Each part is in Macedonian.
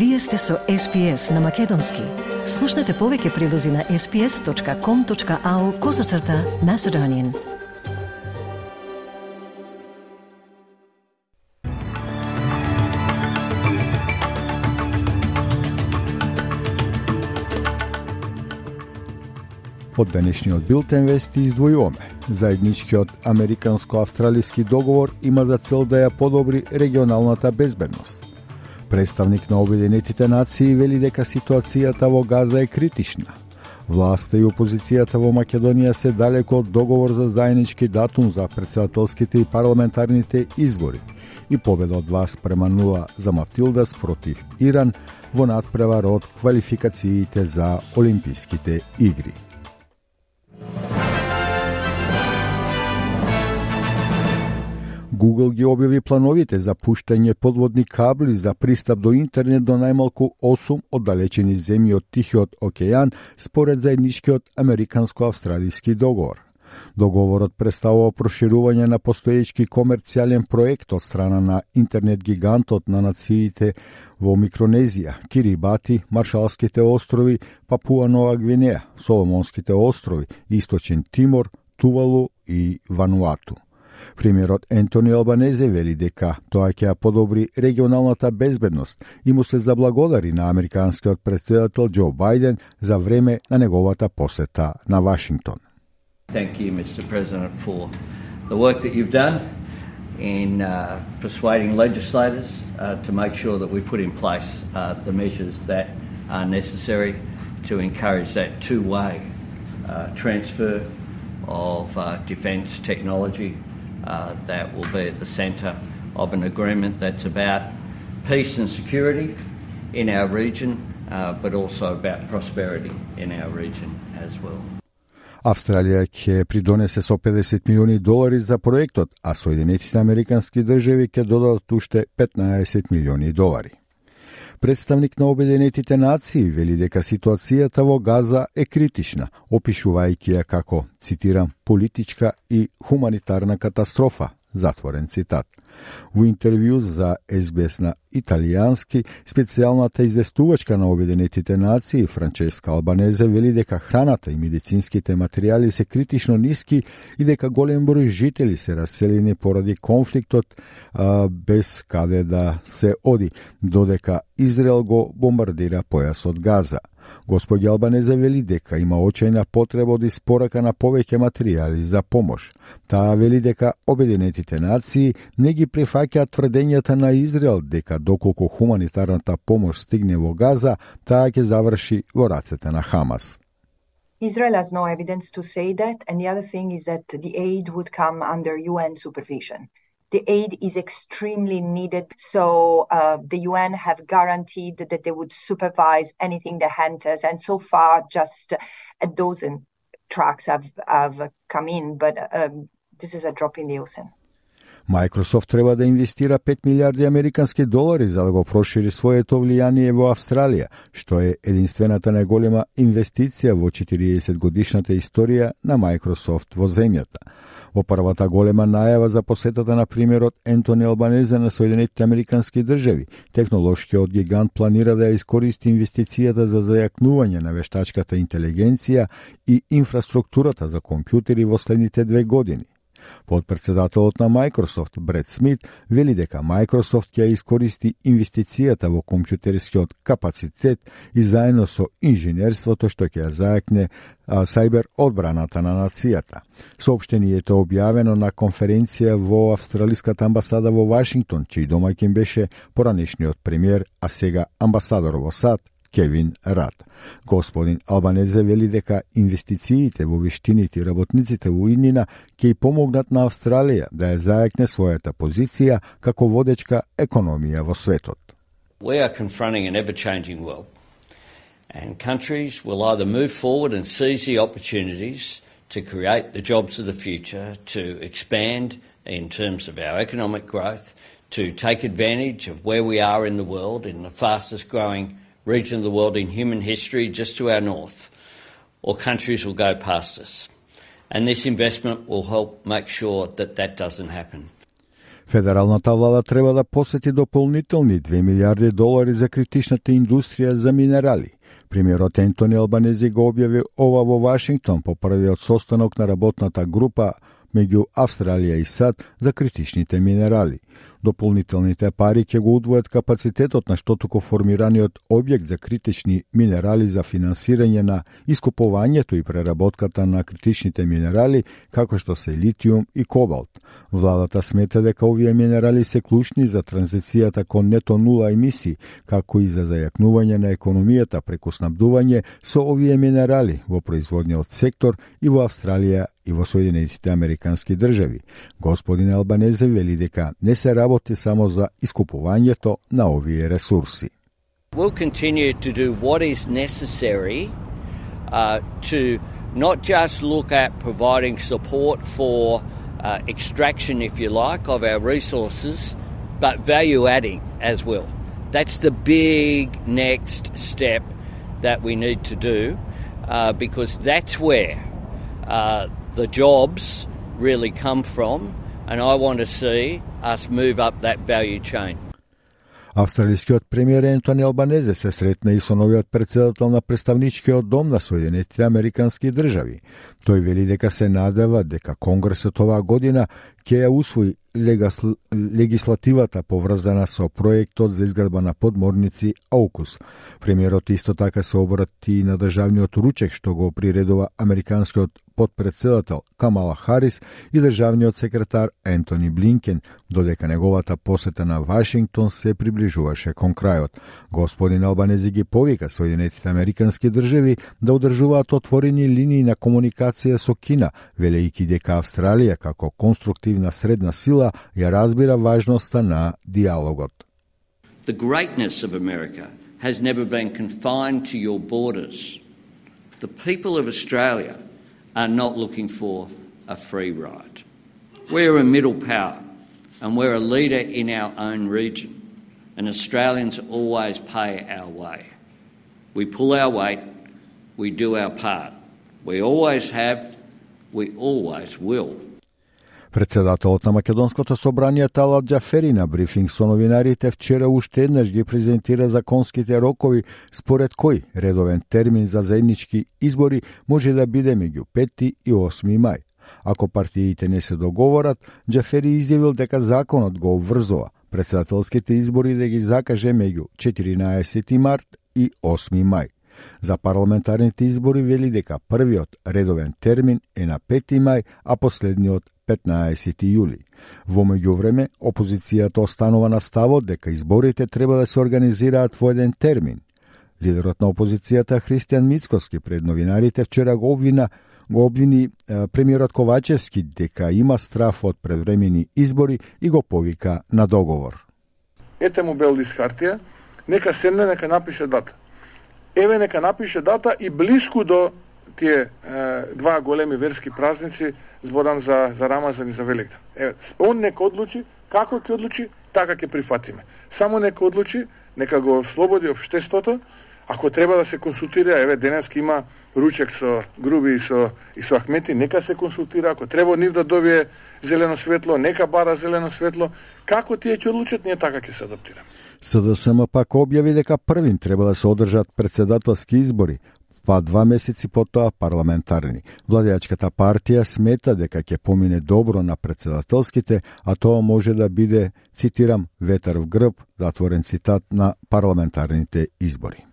Вие сте со SPS на Македонски. Слушнете повеќе прилози на sps.com.au козацрта на Седонин. Од денешниот билтен вести издвојуваме. Заедничкиот американско-австралиски договор има за цел да ја подобри регионалната безбедност. Представник на Обединетите нации вели дека ситуацијата во Газа е критична. Власта и опозицијата во Македонија се далеко од договор за заеднички датум за председателските и парламентарните избори и победа од вас према нула за Матилдас против Иран во надпревар од квалификациите за Олимписките игри. Google ги објави плановите за пуштање подводни кабли за пристап до интернет до најмалку 8 оддалечени земји од Тихиот океан според заедничкиот американско-австралиски договор. Договорот представува проширување на постоечки комерцијален проект од страна на интернет гигантот на нациите во Микронезија, Кирибати, Маршалските острови, Папуа Нова Гвинеја, Соломонските острови, Источен Тимор, Тувалу и Вануату. Премиерот Ентони Албанезе вели дека тоа ќе ја подобри регионалната безбедност и му се заблагодари на американскиот председател Џо Бајден за време на неговата посета на Вашингтон. Thank you, Mr. President, for the work that you've done in uh, persuading legislators uh, to make sure that we put in place uh, the measures that are necessary to encourage that two-way uh, transfer of uh, defence technology uh, that will be at the centre of an agreement that's about peace and security in our region, uh, but also about prosperity in our region as well. Австралија ќе придонесе со 50 милиони долари за проектот, а Соединетите Американски држави ќе додадат уште 15 милиони долари. Представник на Обединетите нации вели дека ситуацијата во Газа е критична, опишувајќи ја како, цитирам, политичка и хуманитарна катастрофа, Затворен цитат. Во интервју за СБС на италијански, специјалната известувачка на Обединетите нации Франческа Албанезе вели дека храната и медицинските материјали се критично ниски и дека голем број жители се раселени поради конфликтот а, без каде да се оди, додека Израел го бомбардира појасот Газа. Господи Албанезе вели дека има очајна потреба од испорака на повеќе материјали за помош. Таа вели дека Обединетите нации не ги прифаќаат тврдењата на Израел дека доколку хуманитарната помош стигне во Газа, таа ќе заврши во рацете на Хамас. Israel has no evidence to say that, and the other thing is that the aid would come under UN supervision. The aid is extremely needed. So uh, the UN have guaranteed that they would supervise anything that enters, and so far just a dozen trucks have have come in, but um, this is a drop in the ocean. Microsoft треба да инвестира 5 милиарди американски долари за да го прошири своето влијание во Австралија, што е единствената најголема инвестиција во 40 годишната историја на Microsoft во земјата. Во првата голема најава за посетата на примерот Ентони Албанезе на Соединетите Американски држави, технолошкиот гигант планира да ја искористи инвестицијата за зајакнување на вештачката интелигенција и инфраструктурата за компјутери во следните две години. Подпредседателот на Microsoft, Бред Смит, вели дека Microsoft ќе искористи инвестицијата во компјутерскиот капацитет и заедно со инженерството што ќе ја зајакне сајбер одбраната на нацијата. Сообштението објавено на конференција во Австралиската амбасада во Вашингтон, чиј домаќин беше поранешниот премиер, а сега амбасадор во САД, Кевин Рад. Господин Албанезе вели дека инвестициите во вештините и работниците во иднина ќе и помогнат на Австралија да ја зајакне својата позиција како водечка економија во светот. We are confronting an ever-changing world. And countries will either move forward and seize the opportunities to create the jobs of the future, to expand in terms of our economic growth, to take advantage of where we are in the world in the fastest growing region of the world in human history just to our north, or countries will go past us. And this investment will help make sure that that doesn't happen. Федералната влада треба да посети дополнителни 2 милиарди долари за критичната индустрија за минерали. Премиерот Ентони Албанези го објави ова во Вашингтон по првиот состанок на работната група меѓу Австралија и САД за критичните минерали. Дополнителните пари ќе го удвојат капацитетот на штотуко формираниот објект за критични минерали за финансирање на искупувањето и преработката на критичните минерали, како што се литиум и кобалт. Владата смета дека овие минерали се клучни за транзицијата кон нето нула емисии, како и за зајакнување на економијата преку снабдување со овие минерали во производниот сектор и во Австралија и во Соединетите Американски држави. Господин Албанезе вели дека не се работи само за искупувањето на овие ресурси. We'll continue to do what is necessary uh, to not just look at providing support for uh, extraction, if you like, of our resources, but value adding as well. That's the big next step that we need to do uh, because that's where uh, the jobs really come from, and I want to see us move up that value chain. Австралискиот премиер Ентони Албанезе се сретна и со новиот председател на представничкиот дом на Соединетите Американски држави. Тој вели дека се надева дека Конгресот оваа година ќе ја усвои легислативата поврзана со проектот за изградба на подморници Аукус. Премиерот исто така се обрати на државниот ручек што го приредува американскиот подпредседател Камала Харис и државниот секретар Ентони Блинкен, додека неговата посета на Вашингтон се приближуваше кон крајот. Господин Албанези ги повика Соединетите Американски држави да одржуваат отворени линии на комуникација со Кина, велејќи дека Австралија како The greatness of America has never been confined to your borders. The people of Australia are not looking for a free ride. We're a middle power and we're a leader in our own region. And Australians always pay our way. We pull our weight, we do our part. We always have, we always will. Председателот на Македонското собрание Талат Џафери на брифинг со новинарите вчера уште еднаш ги презентира законските рокови според кој редовен термин за заеднички избори може да биде меѓу 5 и 8 мај. Ако партиите не се договорат, Џафери изјавил дека законот го обврзува председателските избори да ги закаже меѓу 14 март и 8 мај. За парламентарните избори вели дека првиот редовен термин е на 5 мај, а последниот 15 јули. Во меѓувреме, опозицијата останува на ставот дека изборите треба да се организираат во еден термин. Лидерот на опозицијата Христијан Мицкоски пред новинарите вчера го обвина го обвини премиерот Ковачевски дека има страф од предвремени избори и го повика на договор. Ете му бел хартија, нека седне, нека напише дата. Еве нека напише дата и блиску до тие е, два големи верски празници, зборам за, за Рамазан и за Великден. Еве, он нека одлучи, како ќе одлучи, така ќе прифатиме. Само нека одлучи, нека го слободи обштеството, ако треба да се консултира, еве денес има ручек со Груби и со и со Ахмети, нека се консултира, ако треба нив да добие зелено светло, нека бара зелено светло, како тие ќе одлучат, ние така ќе се адаптираме. СДСМ пак објави дека првин треба да се одржат председателски избори, па два месеци потоа парламентарни. Владеачката партија смета дека ќе помине добро на председателските, а тоа може да биде, цитирам, ветер в грб, затворен цитат на парламентарните избори.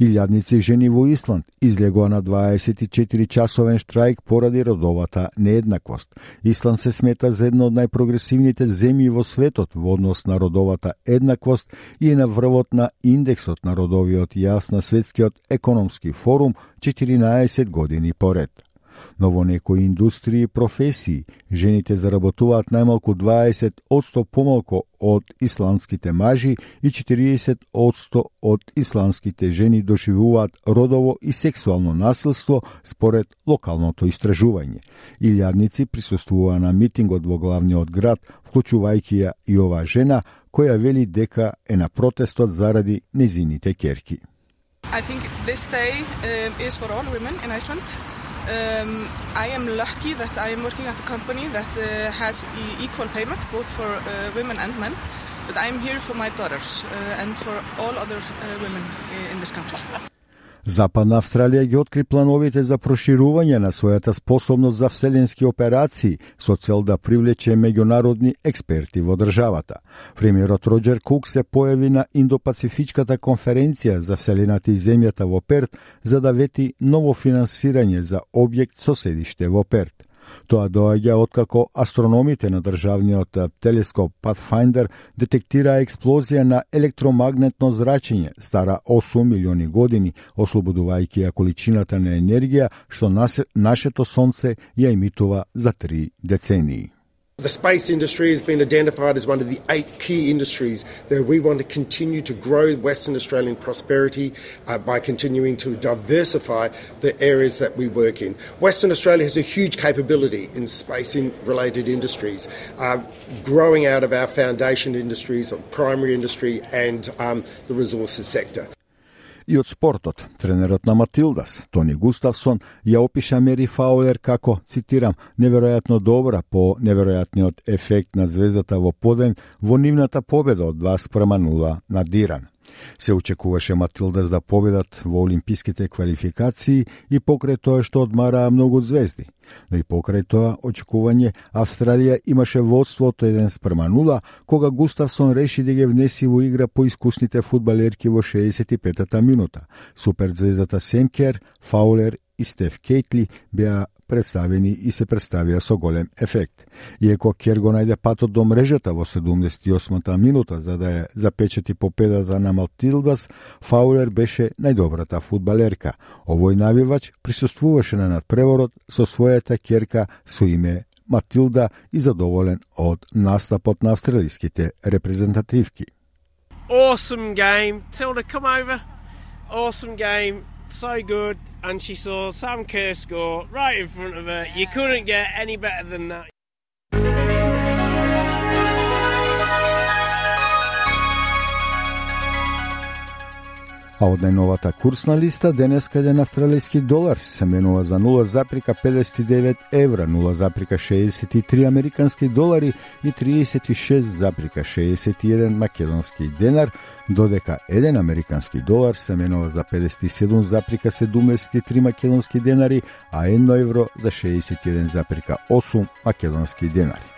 Илјадници жени во Исланд излегоа на 24 часовен штрајк поради родовата нееднаквост. Исланд се смета за една од најпрогресивните земји во светот во однос на родовата еднаквост и е на врвот на индексот на родовиот јас на светскиот економски форум 14 години поред но во некои индустрии и професии жените заработуваат најмалку 20 одсто помалку од исландските мажи и 40 одсто од исландските жени доживуваат родово и сексуално насилство според локалното истражување. Илјадници присуствуваа на митингот во главниот град, вклучувајќи ја и ова жена, која вели дека е на протестот заради незините керки. I think this day uh, is for all women in Iceland. Um, I am lucky that I am working at a company that uh, has e equal payment both for uh, women and men. But I am here for my daughters uh, and for all other uh, women in this country. Западна Австралија ги откри плановите за проширување на својата способност за вселенски операции со цел да привлече меѓународни експерти во државата. Премиерот Роджер Кук се појави на Индопацифичката конференција за вселената и земјата во Перт за да вети ново финансирање за објект со седиште во Перт. Тоа доаѓа откако астрономите на државниот телескоп Pathfinder детектира експлозија на електромагнетно зрачење стара 8 милиони години, ослободувајќи ја количината на енергија што нашето сонце ја емитува за три децении. The space industry has been identified as one of the eight key industries that we want to continue to grow Western Australian prosperity uh, by continuing to diversify the areas that we work in. Western Australia has a huge capability in space in related industries, uh, growing out of our foundation industries, primary industry, and um, the resources sector. И од спортот, тренерот на Матилдас, Тони Густавсон, ја опиша Мери Фаулер како, цитирам, неверојатно добра по неверојатниот ефект на звездата во поден во нивната победа од 2 спрема 0 на Диран. Се очекуваше Матилдас да победат во олимписките квалификации и покрај тоа што одмараа многу звезди. Но и покрај тоа очекување Австралија имаше водство од 1 спрема 0, кога Густавсон реши да ги внеси во игра по искусните фудбалерки во 65-та минута. Суперзвездата Семкер, Фаулер и Стеф Кейтли беа представени и се представија со голем ефект. Иеко Кер го најде патот до мрежата во 78-та минута за да ја запечати победата на Малтилдас, Фаулер беше најдобрата фудбалерка. Овој навивач присуствуваше на надпреворот со својата керка со име Матилда и задоволен од настапот на австралиските репрезентативки. Awesome game. Tilda, come over. Awesome game. So good. and she saw Sam Kerr score right in front of her. You couldn't get any better than that. А од најновата курсна листа денеска еден австралијски долар се менува за 0,59 евра, 0,63 американски долари и 36,61 македонски денар, додека еден американски долар се менува за 57,73 македонски денари, а 1 евро за 61,8 македонски денари.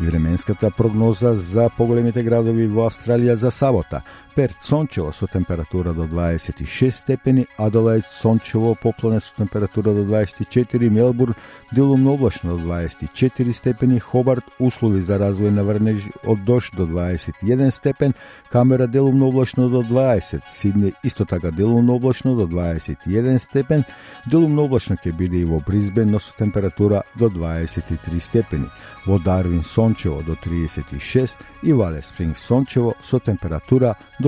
Временската прогноза за поголемите градови во Австралија за сабота. Перт сончево со температура до 26 степени, Аделаид сончево поплане со температура до 24, Мелбурн делумно облачно до 24 степени, Хобарт услови за развој на врнеж од дош до 21 степен, Камера делумно облачно до 20, Сидни исто така делумно облачно до 21 степен, делумно облачно ќе биде и во Бризбен, но со температура до 23 степени. Во Дарвин сончево до 36 и Вале Спринг сончево со температура до